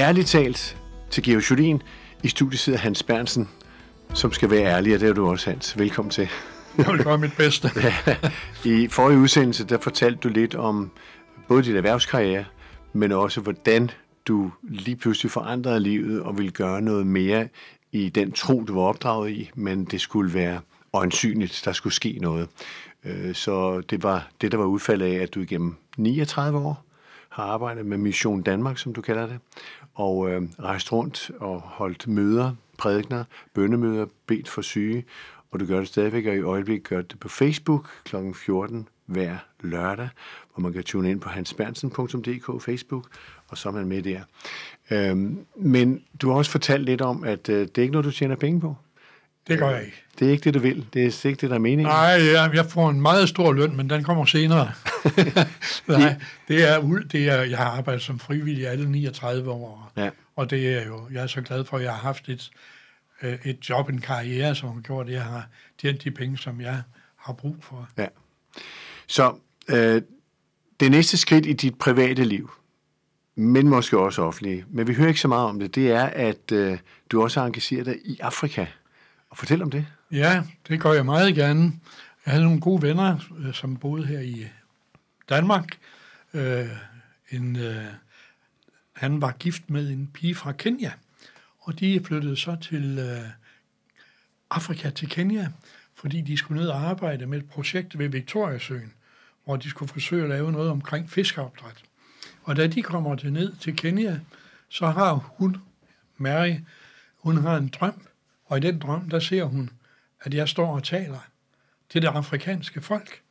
ærligt talt til Geo Jolin. I studiet sidder Hans Bernsen, som skal være ærlig, og det er du også, Hans. Velkommen til. Jeg vil gøre mit bedste. I forrige udsendelse, der fortalte du lidt om både dit erhvervskarriere, men også hvordan du lige pludselig forandrede livet og ville gøre noget mere i den tro, du var opdraget i, men det skulle være øjensynligt, der skulle ske noget. Øh, så det var det, der var udfaldet af, at du igennem 39 år har arbejdet med Mission Danmark, som du kalder det, og øh, rejst rundt og holdt møder, prædikner, bønnemøder, bedt for syge, og du gør det stadigvæk, og i øjeblikket gør det på Facebook kl. 14 hver lørdag, hvor man kan tune ind på hansbernsen.dk Facebook, og så er man med der. Øhm, men du har også fortalt lidt om, at øh, det er ikke noget, du tjener penge på. Det gør jeg ikke. Det er ikke det, du vil. Det er ikke det, der er meningen. Nej, jeg, jeg får en meget stor løn, men den kommer senere. Nej, det er, det er, jeg har arbejdet som frivillig alle 39 år. Ja. Og det er jo, jeg er så glad for, at jeg har haft et, øh, et job, en karriere, som har gjort, at jeg har tjent de penge, som jeg har brug for. Ja. Så øh, det næste skridt i dit private liv, men måske også offentlige, men vi hører ikke så meget om det, det er, at øh, du også har engageret dig i Afrika. Og fortæl om det. Ja, det gør jeg meget gerne. Jeg havde nogle gode venner, øh, som boede her i Danmark. Øh, en, øh, han var gift med en pige fra Kenya, og de flyttede så til øh, Afrika, til Kenya, fordi de skulle ned og arbejde med et projekt ved Victoriasøen, hvor de skulle forsøge at lave noget omkring fiskeopdræt. Og da de kommer til ned til Kenya, så har hun, Mary, hun har en drøm, og i den drøm, der ser hun, at jeg står og taler til det afrikanske folk.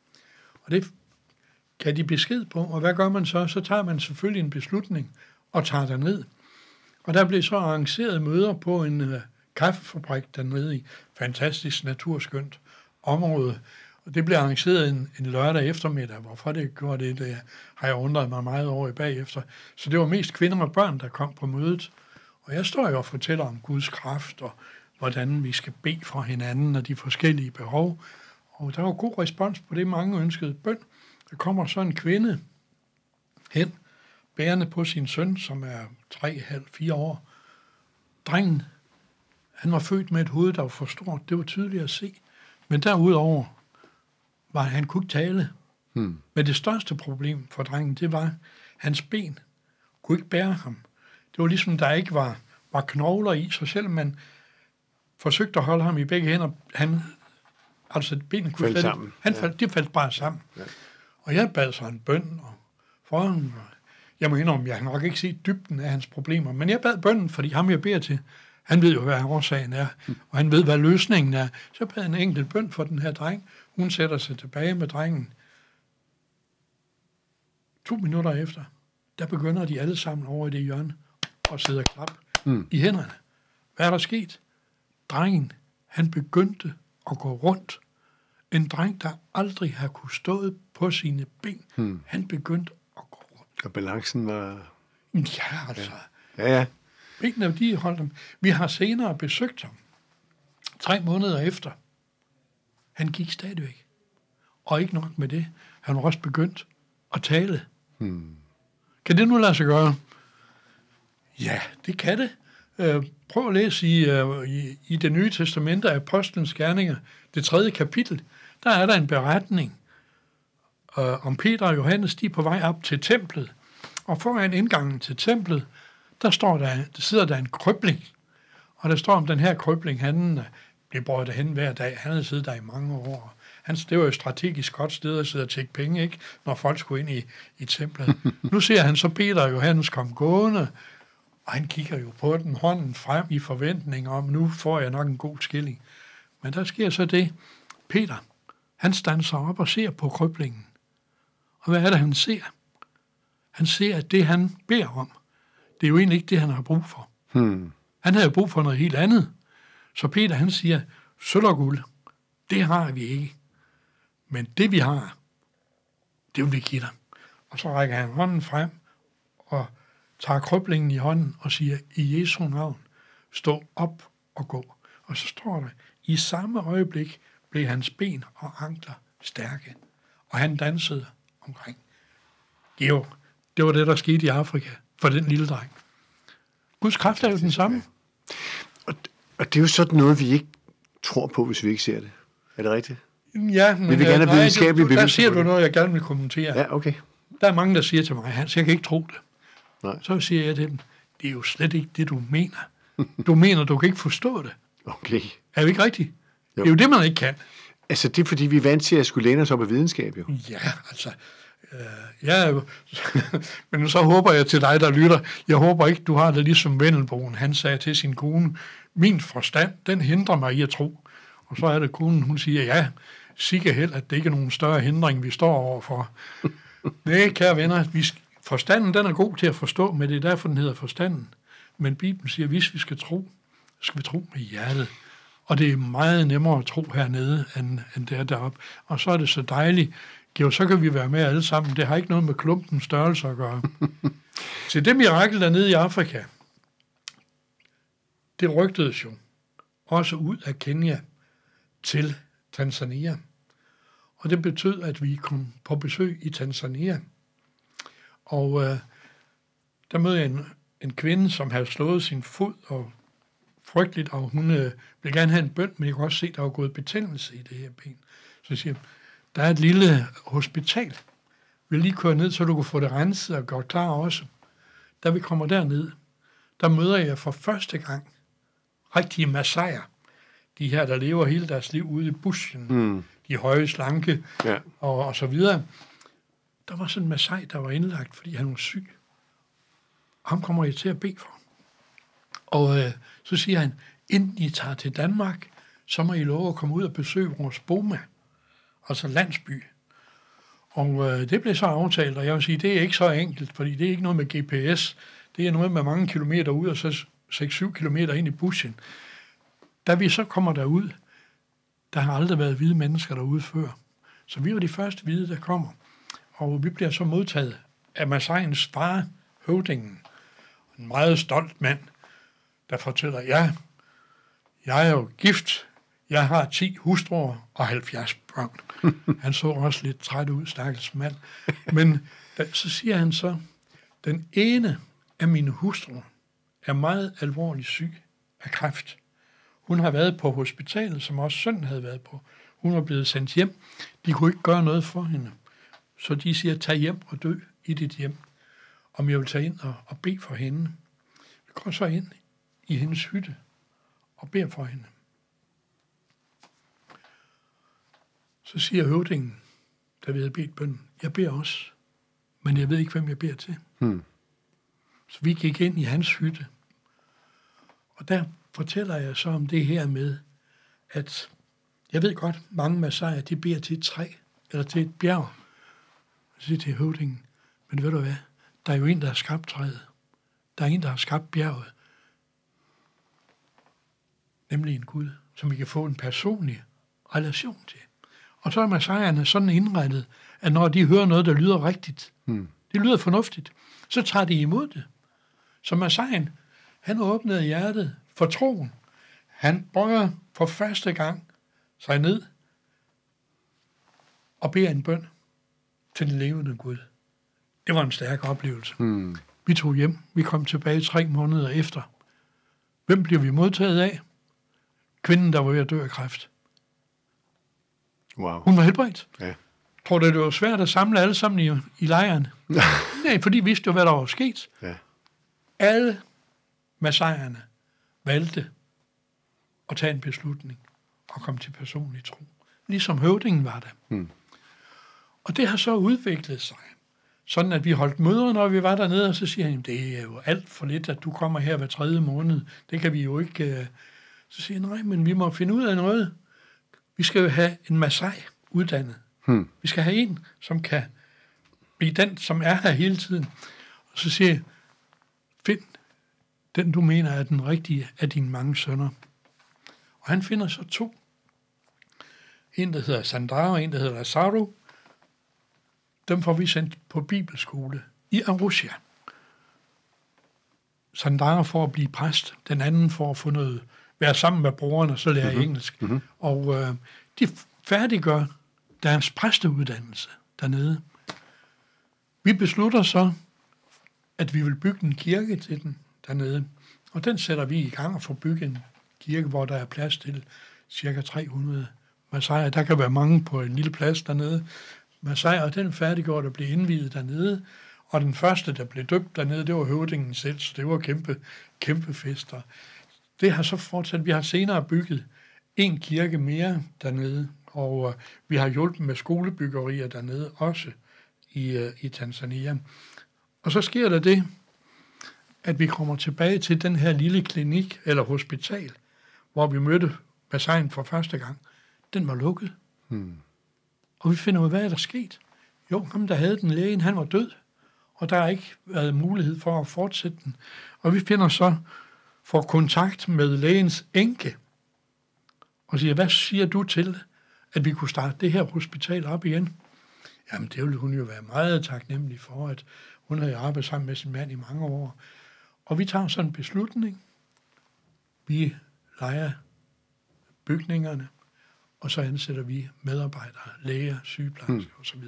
Og det kan de besked på, og hvad gør man så? Så tager man selvfølgelig en beslutning og tager der ned. Og der blev så arrangeret møder på en øh, kaffefabrik dernede i fantastisk naturskønt område. Og det blev arrangeret en, en lørdag eftermiddag. Hvorfor det gjorde det, det har jeg undret mig meget over i bagefter. Så det var mest kvinder og børn, der kom på mødet. Og jeg står jo og fortæller om Guds kraft og hvordan vi skal bede for hinanden og de forskellige behov. Og der var god respons på det, mange ønskede bøn. Der kommer så en kvinde hen, bærende på sin søn, som er 3,5-4 år. Drengen, han var født med et hoved, der var for stort. Det var tydeligt at se. Men derudover var han kunne ikke tale. Hmm. Men det største problem for drengen, det var, hans ben kunne ikke bære ham. Det var ligesom, der ikke var, var knogler i, så selvom man forsøgte at holde ham i begge hænder. Han, altså benene kunne falde sammen. Han faldt, ja. de faldt bare sammen. Ja. Og jeg bad så en bøn og for ham. Jeg må indrømme, jeg har nok ikke set dybden af hans problemer, men jeg bad bønnen, fordi ham jeg beder til, han ved jo, hvad årsagen er, og han ved, hvad løsningen er. Så bad en enkelt bøn for den her dreng. Hun sætter sig tilbage med drengen. To minutter efter, der begynder de alle sammen over i det hjørne og sidder klap mm. i hænderne. Hvad er der sket? Drengen, han begyndte at gå rundt. En dreng, der aldrig har kunne stået på sine ben, hmm. han begyndte at gå rundt. Og balancen var... Ja, altså. Ja, ja. ja. Benene, de holdt dem. Vi har senere besøgt ham. Tre måneder efter. Han gik stadigvæk. Og ikke nok med det. Han var også begyndt at tale. Hmm. Kan det nu lade sig gøre? Ja, det kan det. Øh, prøv at læse i, øh, i, i det nye testamente af Apostlenes Gerninger, det tredje kapitel. Der er der en beretning øh, om Peter og Johannes, de er på vej op til templet. Og foran indgangen til templet, der, står der, der sidder der en krybling. Og der står om den her krybling, han øh, bliver båret hen hver dag. Han har siddet der i mange år. Han, det var jo et strategisk godt sted at sidde og tjekke penge, ikke? når folk skulle ind i, i templet. nu ser han så Peter og Johannes komme gående, og han kigger jo på den hånden frem i forventning om, nu får jeg nok en god skilling. Men der sker så det. Peter, han standser op og ser på krøblingen. Og hvad er det, han ser? Han ser, at det, han beder om, det er jo egentlig ikke det, han har brug for. Hmm. Han har jo brug for noget helt andet. Så Peter, han siger, sølv og guld, det har vi ikke. Men det, vi har, det vil vi give dig. Og så rækker han hånden frem og tager krøblingen i hånden og siger, i Jesu navn, stå op og gå. Og så står der, i samme øjeblik blev hans ben og ankler stærke, og han dansede omkring. Jo, det var det, der skete i Afrika for den lille dreng. Guds kraft er jo den samme. Og, og det er jo sådan noget, vi ikke tror på, hvis vi ikke ser det. Er det rigtigt? Ja, men Vi vil gerne have videnskabelige du- Der beviser siger du noget, jeg gerne vil kommentere. Ja, okay. Der er mange, der siger til mig, Hans, jeg kan ikke tro det. Nej. Så siger jeg til dem, det er jo slet ikke det, du mener. Du mener, du kan ikke forstå det. Okay. Er det ikke rigtigt? Jo. Det er jo det, man ikke kan. Altså, det er fordi, vi er vant til at skulle læne os op af videnskab, jo. Ja, altså... Øh, ja, men så håber jeg til dig, der lytter, jeg håber ikke, du har det ligesom Vendelboen. Han sagde til sin kone, min forstand, den hindrer mig i at tro. Og så er det konen, hun siger, ja, sikke held, at det ikke er nogen større hindring, vi står overfor. Nej, kære venner, vi, forstanden den er god til at forstå, men det er derfor, den hedder forstanden. Men Bibelen siger, at hvis vi skal tro, skal vi tro med hjertet. Og det er meget nemmere at tro hernede, end, end det er deroppe. Og så er det så dejligt. Jo, så kan vi være med alle sammen. Det har ikke noget med klumpens størrelse at gøre. Så det mirakel dernede i Afrika, det rygtedes jo også ud af Kenya til Tanzania. Og det betød, at vi kom på besøg i Tanzania. Og øh, der mødte jeg en, en kvinde, som havde slået sin fod og frygteligt, og hun øh, ville gerne have en bøn, men jeg kunne også se, at der var gået betændelse i det her ben. Så jeg siger der er et lille hospital. Vi lige køre ned, så du kan få det renset og gjort klar også. Da vi kommer derned, der møder jeg for første gang rigtige massager. De her, der lever hele deres liv ude i bushen. Mm. De høje, slanke Ja. og, og så videre. Der var sådan en massaj, der var indlagt, fordi han var syg. Ham kommer jeg til at bede for. Og øh, så siger han, inden I tager til Danmark, så må I love at komme ud og besøge vores Boma, altså landsby. Og øh, det blev så aftalt, og jeg vil sige, det er ikke så enkelt, fordi det er ikke noget med GPS. Det er noget med mange kilometer ud, og så 6-7 kilometer ind i bushen. Da vi så kommer derud, der har aldrig været hvide mennesker derude før. Så vi var de første hvide, der kommer. Og vi bliver så modtaget af Masajens far, høvdingen. En meget stolt mand, der fortæller, ja, jeg er jo gift, jeg har 10 hustruer og 70 børn. Han så også lidt træt ud, stakkels mand. Men da, så siger han så, den ene af mine hustruer er meget alvorligt syg af kræft. Hun har været på hospitalet, som også sønnen havde været på. Hun var blevet sendt hjem. De kunne ikke gøre noget for hende. Så de siger, tag hjem og dø i dit hjem. Om jeg vil tage ind og, og bede for hende. Vi går så ind i hendes hytte og beder for hende. Så siger høvdingen, der vi havde bedt bønden, jeg beder også, men jeg ved ikke, hvem jeg beder til. Hmm. Så vi gik ind i hans hytte. Og der fortæller jeg så om det her med, at jeg ved godt, mange massager, de beder til et træ, eller til et bjerg. Jeg siger til høvdingen, men ved du hvad, der er jo en, der har skabt træet. Der er en, der har skabt bjerget. Nemlig en Gud, som vi kan få en personlig relation til. Og så er massajerne sådan indrettet, at når de hører noget, der lyder rigtigt, Hmm. det lyder fornuftigt, så tager de imod det. Så Massajen, han åbnede hjertet for troen. Han bøjer for første gang sig ned og beder en bøn til den levende Gud. Det var en stærk oplevelse. Hmm. Vi tog hjem. Vi kom tilbage tre måneder efter. Hvem bliver vi modtaget af? Kvinden, der var ved at dø af kræft. Wow. Hun var helbredt. Ja. Tror du, det var svært at samle alle sammen i, i lejren? Nej, for de vidste jo, hvad der var sket. Ja. Alle massajerne valgte at tage en beslutning og komme til personlig tro. Ligesom høvdingen var det. Hmm. Og det har så udviklet sig. Sådan at vi holdt møder, når vi var dernede, og så siger han, det er jo alt for lidt, at du kommer her hver tredje måned. Det kan vi jo ikke... øh." Så siger han, nej, men vi må finde ud af noget. Vi skal jo have en massaj uddannet. Hmm. Vi skal have en, som kan blive den, som er her hele tiden. Og så siger jeg, find den, du mener er den rigtige af dine mange sønner. Og han finder så to. En, der hedder Sandra, og en, der hedder Lazaro. Dem får vi sendt på bibelskole i Arusha. Sandra for at blive præst, den anden for at få noget, være sammen med brorerne og så lære mm-hmm. engelsk. Mhm. Og øh, de færdiggør deres præsteuddannelse dernede. Vi beslutter så, at vi vil bygge en kirke til den dernede. Og den sætter vi i gang og får bygget en kirke, hvor der er plads til cirka 300 massajer. Der kan være mange på en lille plads dernede. Massajer, og den færdiggjorde der blev indvidet dernede. Og den første, der blev døbt dernede, det var høvdingen selv, så det var kæmpe, kæmpe fester. Det har så fortsat. Vi har senere bygget en kirke mere dernede, og øh, vi har hjulpet med skolebyggerier dernede også i, øh, i Tanzania. Og så sker der det, at vi kommer tilbage til den her lille klinik eller hospital, hvor vi mødte Bassein for første gang. Den var lukket. Hmm. Og vi finder ud af, hvad er der sket? Jo, ham der havde den lægen, han var død, og der har ikke været mulighed for at fortsætte den. Og vi finder så for kontakt med lægens enke, og siger, hvad siger du til, at vi kunne starte det her hospital op igen? Jamen, det ville hun jo være meget taknemmelig for, at hun havde arbejdet sammen med sin mand i mange år. Og vi tager sådan en beslutning. Vi leger bygningerne, og så ansætter vi medarbejdere, læger, sygeplejersker mm. osv.,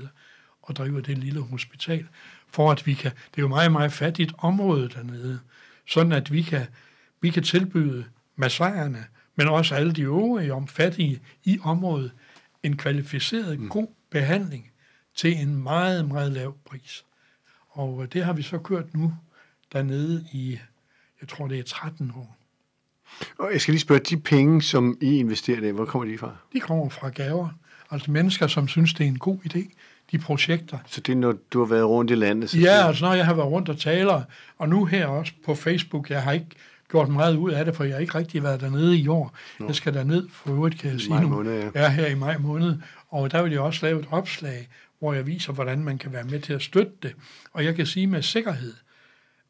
og driver det lille hospital, for at vi kan, det er jo meget, meget fattigt område dernede, sådan at vi kan, vi kan tilbyde massajerne, men også alle de øvrige om fattige i området, en kvalificeret, mm. god behandling til en meget, meget lav pris. Og det har vi så kørt nu dernede i, jeg tror det er 13 år. Og jeg skal lige spørge, de penge, som I investerer i, hvor kommer de fra? De kommer fra gaver. Altså mennesker, som synes, det er en god idé. De projekter. Så det er, når du har været rundt i landet? Så ja, altså når jeg har været rundt og taler, og nu her også på Facebook, jeg har ikke gjort meget ud af det, for jeg har ikke rigtig været dernede i år. Nå. Jeg skal derned for øvrigt, kan jeg sige nu. Måned, ja. ja. her i maj måned. Og der vil jeg også lave et opslag, hvor jeg viser, hvordan man kan være med til at støtte det. Og jeg kan sige med sikkerhed,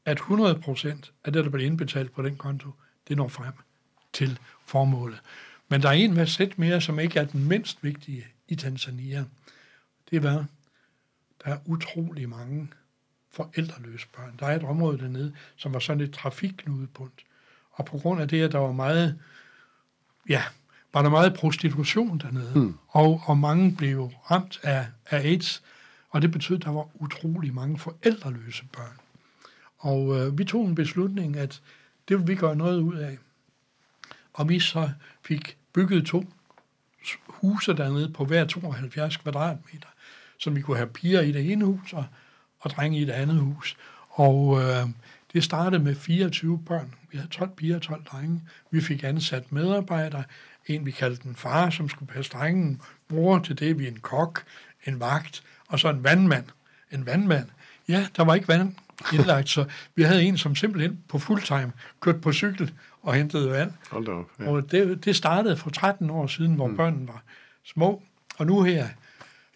at 100% af det, der bliver indbetalt på den konto, det når frem til formålet. Men der er en sæt mere, som ikke er den mindst vigtige i Tanzania. Det er hvad? Der er utrolig mange forældreløse børn. Der er et område dernede, som var sådan et trafikknudepunkt. Og på grund af det, at der var meget, ja, var der meget prostitution dernede, mm. og, og mange blev ramt af, af AIDS, og det betød, at der var utrolig mange forældreløse børn. Og øh, vi tog en beslutning, at det vil vi gøre noget ud af. Og vi så fik bygget to huse dernede på hver 72 kvadratmeter, så vi kunne have piger i det ene hus og, og drenge i det andet hus. Og øh, det startede med 24 børn. Vi havde 12 piger og 12 drenge. Vi fik ansat medarbejdere. En, vi kaldte en far, som skulle passe drengen. Bror til det, vi en kok, en vagt, og så en vandmand. En vandmand. Ja, der var ikke vand indlagt, så vi havde en, som simpelthen på fuldtime kørte på cykel og hentede vand. Hold da op, ja. Og det, det startede for 13 år siden, hvor mm. børnene var små. Og nu her,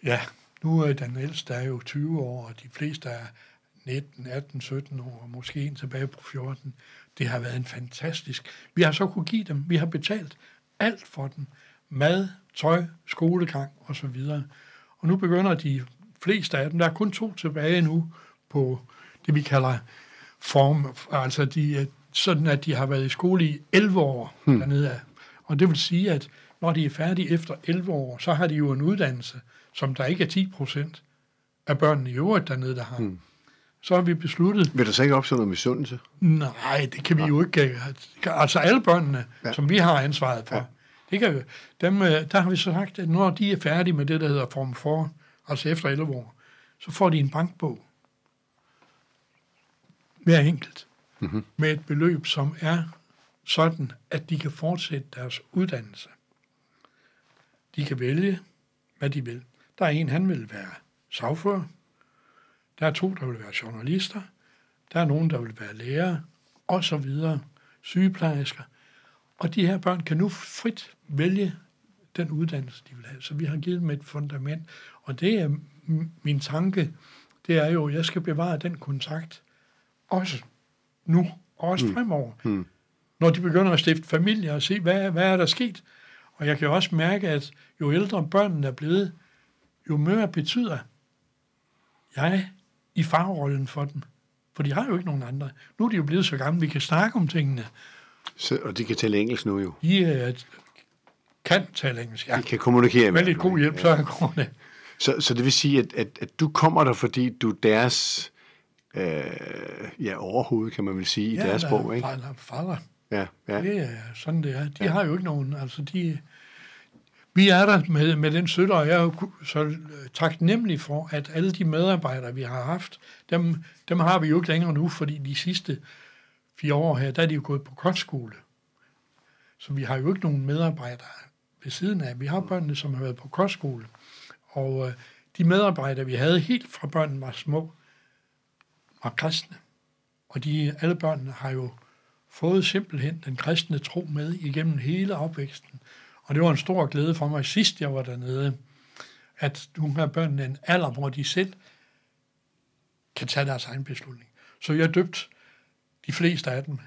ja, nu er den ældste er jo 20 år, og de fleste er 19, 18, 17 år, og måske en tilbage på 14. Det har været en fantastisk. Vi har så kunne give dem, vi har betalt alt for dem. Mad, tøj, skolegang osv. Og nu begynder de fleste af dem, der er kun to tilbage nu på det, vi kalder form, altså de, sådan at de har været i skole i 11 år hmm. dernede af. Og det vil sige, at når de er færdige efter 11 år, så har de jo en uddannelse, som der ikke er 10 procent af børnene i øvrigt dernede, der har. Hmm. Så har vi besluttet... Vil der så ikke opstå noget misundelse? Nej, det kan vi ja. jo ikke. Altså alle børnene, ja. som vi har ansvaret for, ja. det kan vi, dem, øh, der har vi så sagt, at når de er færdige med det, der hedder Form 4, altså efter 11 år, så får de en bankbog. Hver enkelt. Mm-hmm. Med et beløb, som er sådan, at de kan fortsætte deres uddannelse. De kan vælge, hvad de vil. Der er en, han vil være sagfører. Der er to, der vil være journalister. Der er nogen, der vil være lærer, og så videre. Sygeplejersker. Og de her børn kan nu frit vælge den uddannelse, de vil have. Så vi har givet dem et fundament. Og det er min tanke, det er jo, at jeg skal bevare den kontakt, også nu, og også mm. fremover. Mm. Når de begynder at stifte familie og se, hvad, hvad er der sket. Og jeg kan også mærke, at jo ældre børnene er blevet, jo mere betyder jeg i farrollen for dem. For de har jo ikke nogen andre. Nu er de jo blevet så gamle, vi kan snakke om tingene. Så, og de kan tale engelsk nu jo. De uh, kan tale engelsk, ja. De kan kommunikere med lidt god hjælp, ja. så går det. Så, så det vil sige, at, at, at du kommer der, fordi du deres øh, ja, overhovedet, kan man vel sige, i Ja, deres der sprog, ikke? Faller, faller. Ja, ja. Det er sådan, det er. De ja. har jo ikke nogen, altså de... Vi er der med, med den støtte, og jeg er jo så øh, taknemmelig for, at alle de medarbejdere, vi har haft, dem, dem har vi jo ikke længere nu, fordi de sidste fire år her, der er de jo gået på kostskole. Så vi har jo ikke nogen medarbejdere ved siden af. Vi har børnene, som har været på kostskole. Og øh, de medarbejdere, vi havde helt fra børnene var små, var kristne. Og de, alle børnene har jo fået simpelthen den kristne tro med igennem hele opvæksten. Og det var en stor glæde for mig sidst, jeg var dernede, at nu har børnene en alder, hvor de selv kan tage deres egen beslutning. Så jeg døbte de fleste af dem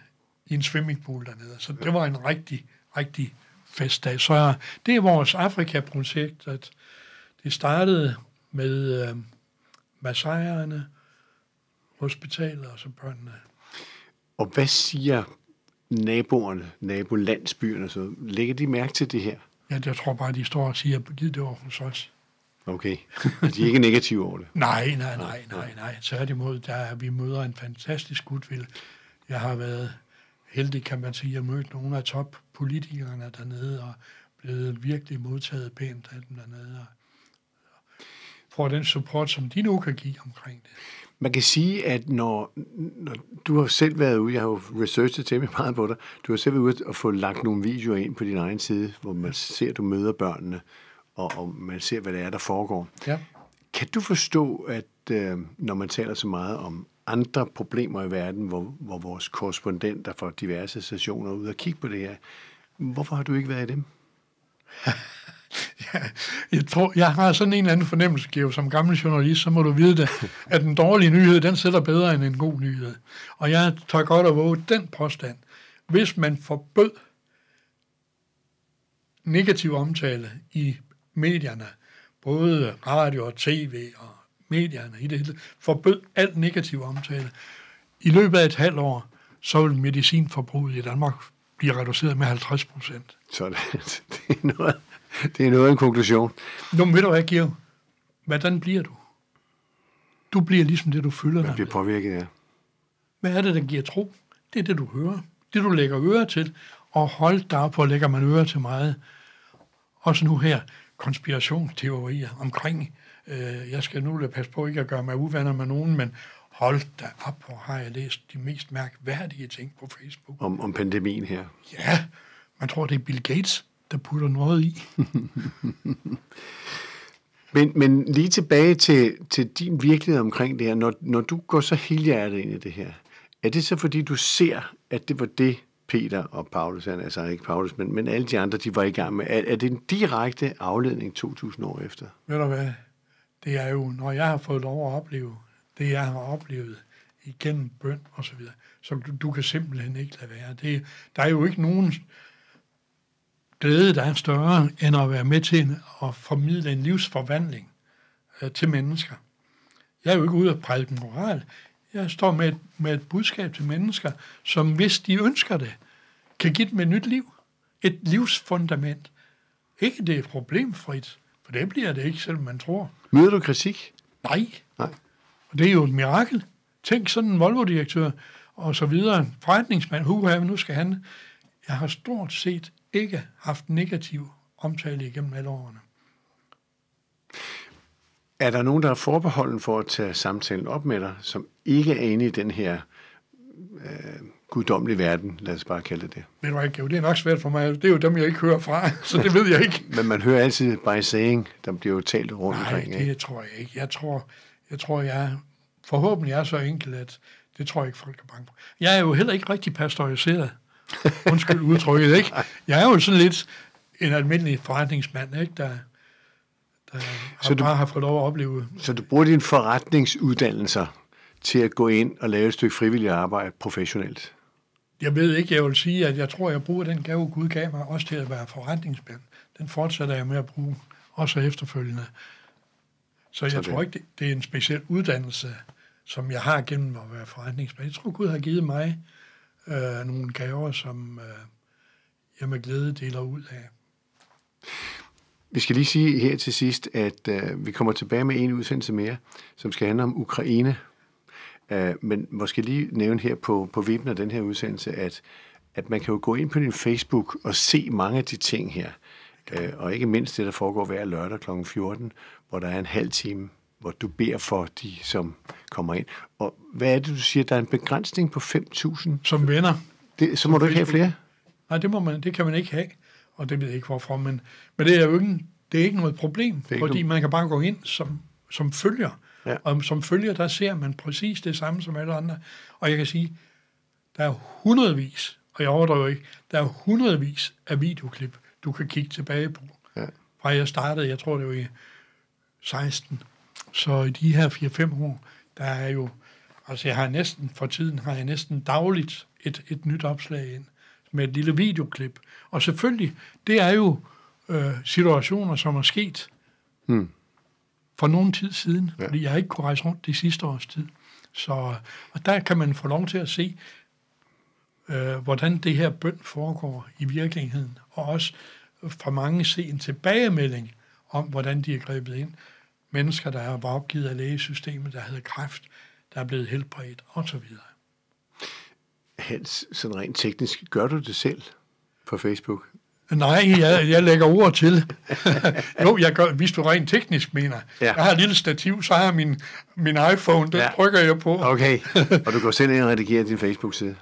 i en swimmingpool dernede. Så det var en rigtig, rigtig festdag. Så det er vores Afrika-projekt, at det startede med øh, Masaierne, hospitaler og så børnene. Og hvad siger naboerne, nabolandsbyerne, så lægger de mærke til det her? Ja, jeg tror bare, de står og siger, giv det over hos os. Okay. De er ikke negative over det. Nej, nej, nej, nej, nej. Tværtimod, der er, vi møder en fantastisk gudvild. Jeg har været heldig, kan man sige, at mødt nogle af toppolitikerne dernede, og blevet virkelig modtaget pænt af dem dernede. Og får den support, som de nu kan give omkring det. Man kan sige, at når, når du har selv været ude, jeg har jo researchet temmelig meget på dig, du har selv været ude og få lagt nogle videoer ind på din egen side, hvor man ser, at du møder børnene, og, og man ser, hvad det er, der foregår. Ja. Kan du forstå, at øh, når man taler så meget om andre problemer i verden, hvor, hvor vores korrespondenter fra diverse stationer er ude og kigge på det her, hvorfor har du ikke været i dem? Jeg, tror, jeg har sådan en eller anden fornemmelse, Geo, som gammel journalist, så må du vide det, at den dårlige nyhed, den sætter bedre end en god nyhed. Og jeg tager godt at våge den påstand. Hvis man forbød negativ omtale i medierne, både radio og tv og medierne i det hele, forbød alt negativ omtale, i løbet af et halvt år, så vil medicinforbruget i Danmark blive reduceret med 50 procent. Så det, det, er noget, det er noget af en konklusion. Nå, men ved du hvad, Georg? Hvordan bliver du? Du bliver ligesom det, du føler dig bliver med. påvirket af. Hvad er det, der giver tro? Det er det, du hører. Det, du lægger øre til. Og hold dig op, hvor lægger man øre til meget. Også nu her, konspirationsteorier omkring, øh, jeg skal nu lade passe på ikke at gøre mig uvenner med nogen, men hold da op, hvor har jeg læst de mest mærkværdige ting på Facebook. Om, om pandemien her. Ja, man tror, det er Bill Gates, der putter noget i. Men, men lige tilbage til, til din virkelighed omkring det her. Når, når du går så helhjertet ind i det her, er det så fordi, du ser, at det var det, Peter og Paulus, altså ikke Paulus, men, men alle de andre, de var i gang med. Er, er det en direkte afledning 2000 år efter? Ved du hvad? Det er jo, når jeg har fået lov at opleve det, jeg har oplevet igennem bøn og så videre, så du, du kan simpelthen ikke lade være. Det, der er jo ikke nogen glæde, der er større, end at være med til at formidle en livsforvandling øh, til mennesker. Jeg er jo ikke ude at prædike moral. Jeg står med et, med et budskab til mennesker, som hvis de ønsker det, kan give dem et nyt liv. Et livsfundament. Ikke det er problemfrit, for det bliver det ikke, selvom man tror. Møder du kritik? Nej. Nej. Og det er jo et mirakel. Tænk sådan en Volvo-direktør og så videre, en forretningsmand, huha, nu skal han... Jeg har stort set ikke haft negativ omtale igennem alle årene. Er der nogen, der er forbeholden for at tage samtalen op med dig, som ikke er inde i den her øh, guddommelige verden, lad os bare kalde det det? Ved du Georg, det er nok svært for mig. Det er jo dem, jeg ikke hører fra, så det ved jeg ikke. Men man hører altid by saying, der bliver jo talt rundt Nej, omkring. ikke? det tror jeg ikke. Jeg tror, jeg tror, jeg forhåbentlig er så enkel, at det tror jeg ikke, folk er bange for. Jeg er jo heller ikke rigtig pastoriseret. Undskyld udtrykket, ikke? Jeg er jo sådan lidt en almindelig forretningsmand, ikke? Der, der Så har du- bare har fået lov at opleve. Så du bruger dine forretningsuddannelser til at gå ind og lave et stykke frivilligt arbejde professionelt? Jeg ved ikke, jeg vil sige, at jeg tror, jeg bruger den gave, Gud gav mig, også til at være forretningsmand. Den fortsætter jeg med at bruge, også efterfølgende. Så jeg Så det- tror ikke, det, det er en speciel uddannelse, som jeg har gennem at være forretningsmand. Jeg tror, Gud har givet mig øh, nogle gaver, som øh, jeg med glæde deler ud af. Vi skal lige sige her til sidst, at øh, vi kommer tilbage med en udsendelse mere, som skal handle om Ukraine. Øh, men måske lige nævne her på, på vippen af den her udsendelse, at, at man kan jo gå ind på din Facebook og se mange af de ting her. Øh, og ikke mindst det, der foregår hver lørdag kl. 14, hvor der er en halv time, hvor du beder for de, som kommer ind. Og hvad er det, du siger, der er en begrænsning på 5.000? Som venner. Det, så må du ikke have flere? Nej, det, må man, det kan man ikke have, og det ved jeg ikke hvorfor, men, men det er jo ikke, det er ikke noget problem, fordi noget... man kan bare gå ind som, som følger, ja. og som følger, der ser man præcis det samme som alle andre, og jeg kan sige, der er hundredvis, og jeg overdriver ikke, der er hundredvis af videoklip, du kan kigge tilbage på, ja. fra jeg startede, jeg tror det var i 16, så i de her 4-5 år, der er jo, altså jeg har næsten, for tiden har jeg næsten dagligt et, et nyt opslag ind med et lille videoklip. Og selvfølgelig, det er jo øh, situationer, som er sket hmm. for nogen tid siden, ja. fordi jeg ikke kunnet rejse rundt de sidste års tid. Så og der kan man få lov til at se, øh, hvordan det her bøn foregår i virkeligheden, og også for mange se en tilbagemelding om, hvordan de er grebet ind. Mennesker, der var opgivet af lægesystemet, der havde kræft, der er blevet helbredt osv. Hans, sådan rent teknisk, gør du det selv på Facebook? Nej, jeg, jeg lægger ord til. jo, jeg gør, hvis du rent teknisk mener. Ja. Jeg har et lille stativ, så har jeg min, min iPhone, den ja. trykker jeg på. Okay, og du går selv ind og redigerer din Facebook-side?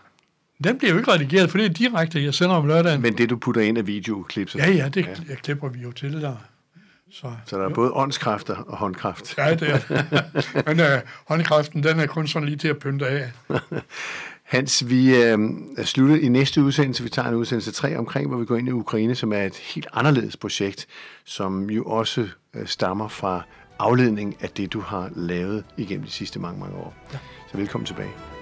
Den bliver jo ikke redigeret, for det er direkte, jeg sender om lørdagen. Men det, du putter ind af videoklip? Ja, ja, det ja. klipper vi jo til der. Så, så der er jo. både åndskræfter og håndkraft. Ja, det er Men uh, håndkraften, den er kun sådan lige til at pynte af. Hans, vi øh, er sluttet i næste udsendelse. Vi tager en udsendelse 3 omkring, hvor vi går ind i Ukraine, som er et helt anderledes projekt, som jo også øh, stammer fra afledning af det, du har lavet igennem de sidste mange, mange år. Ja. Så velkommen tilbage.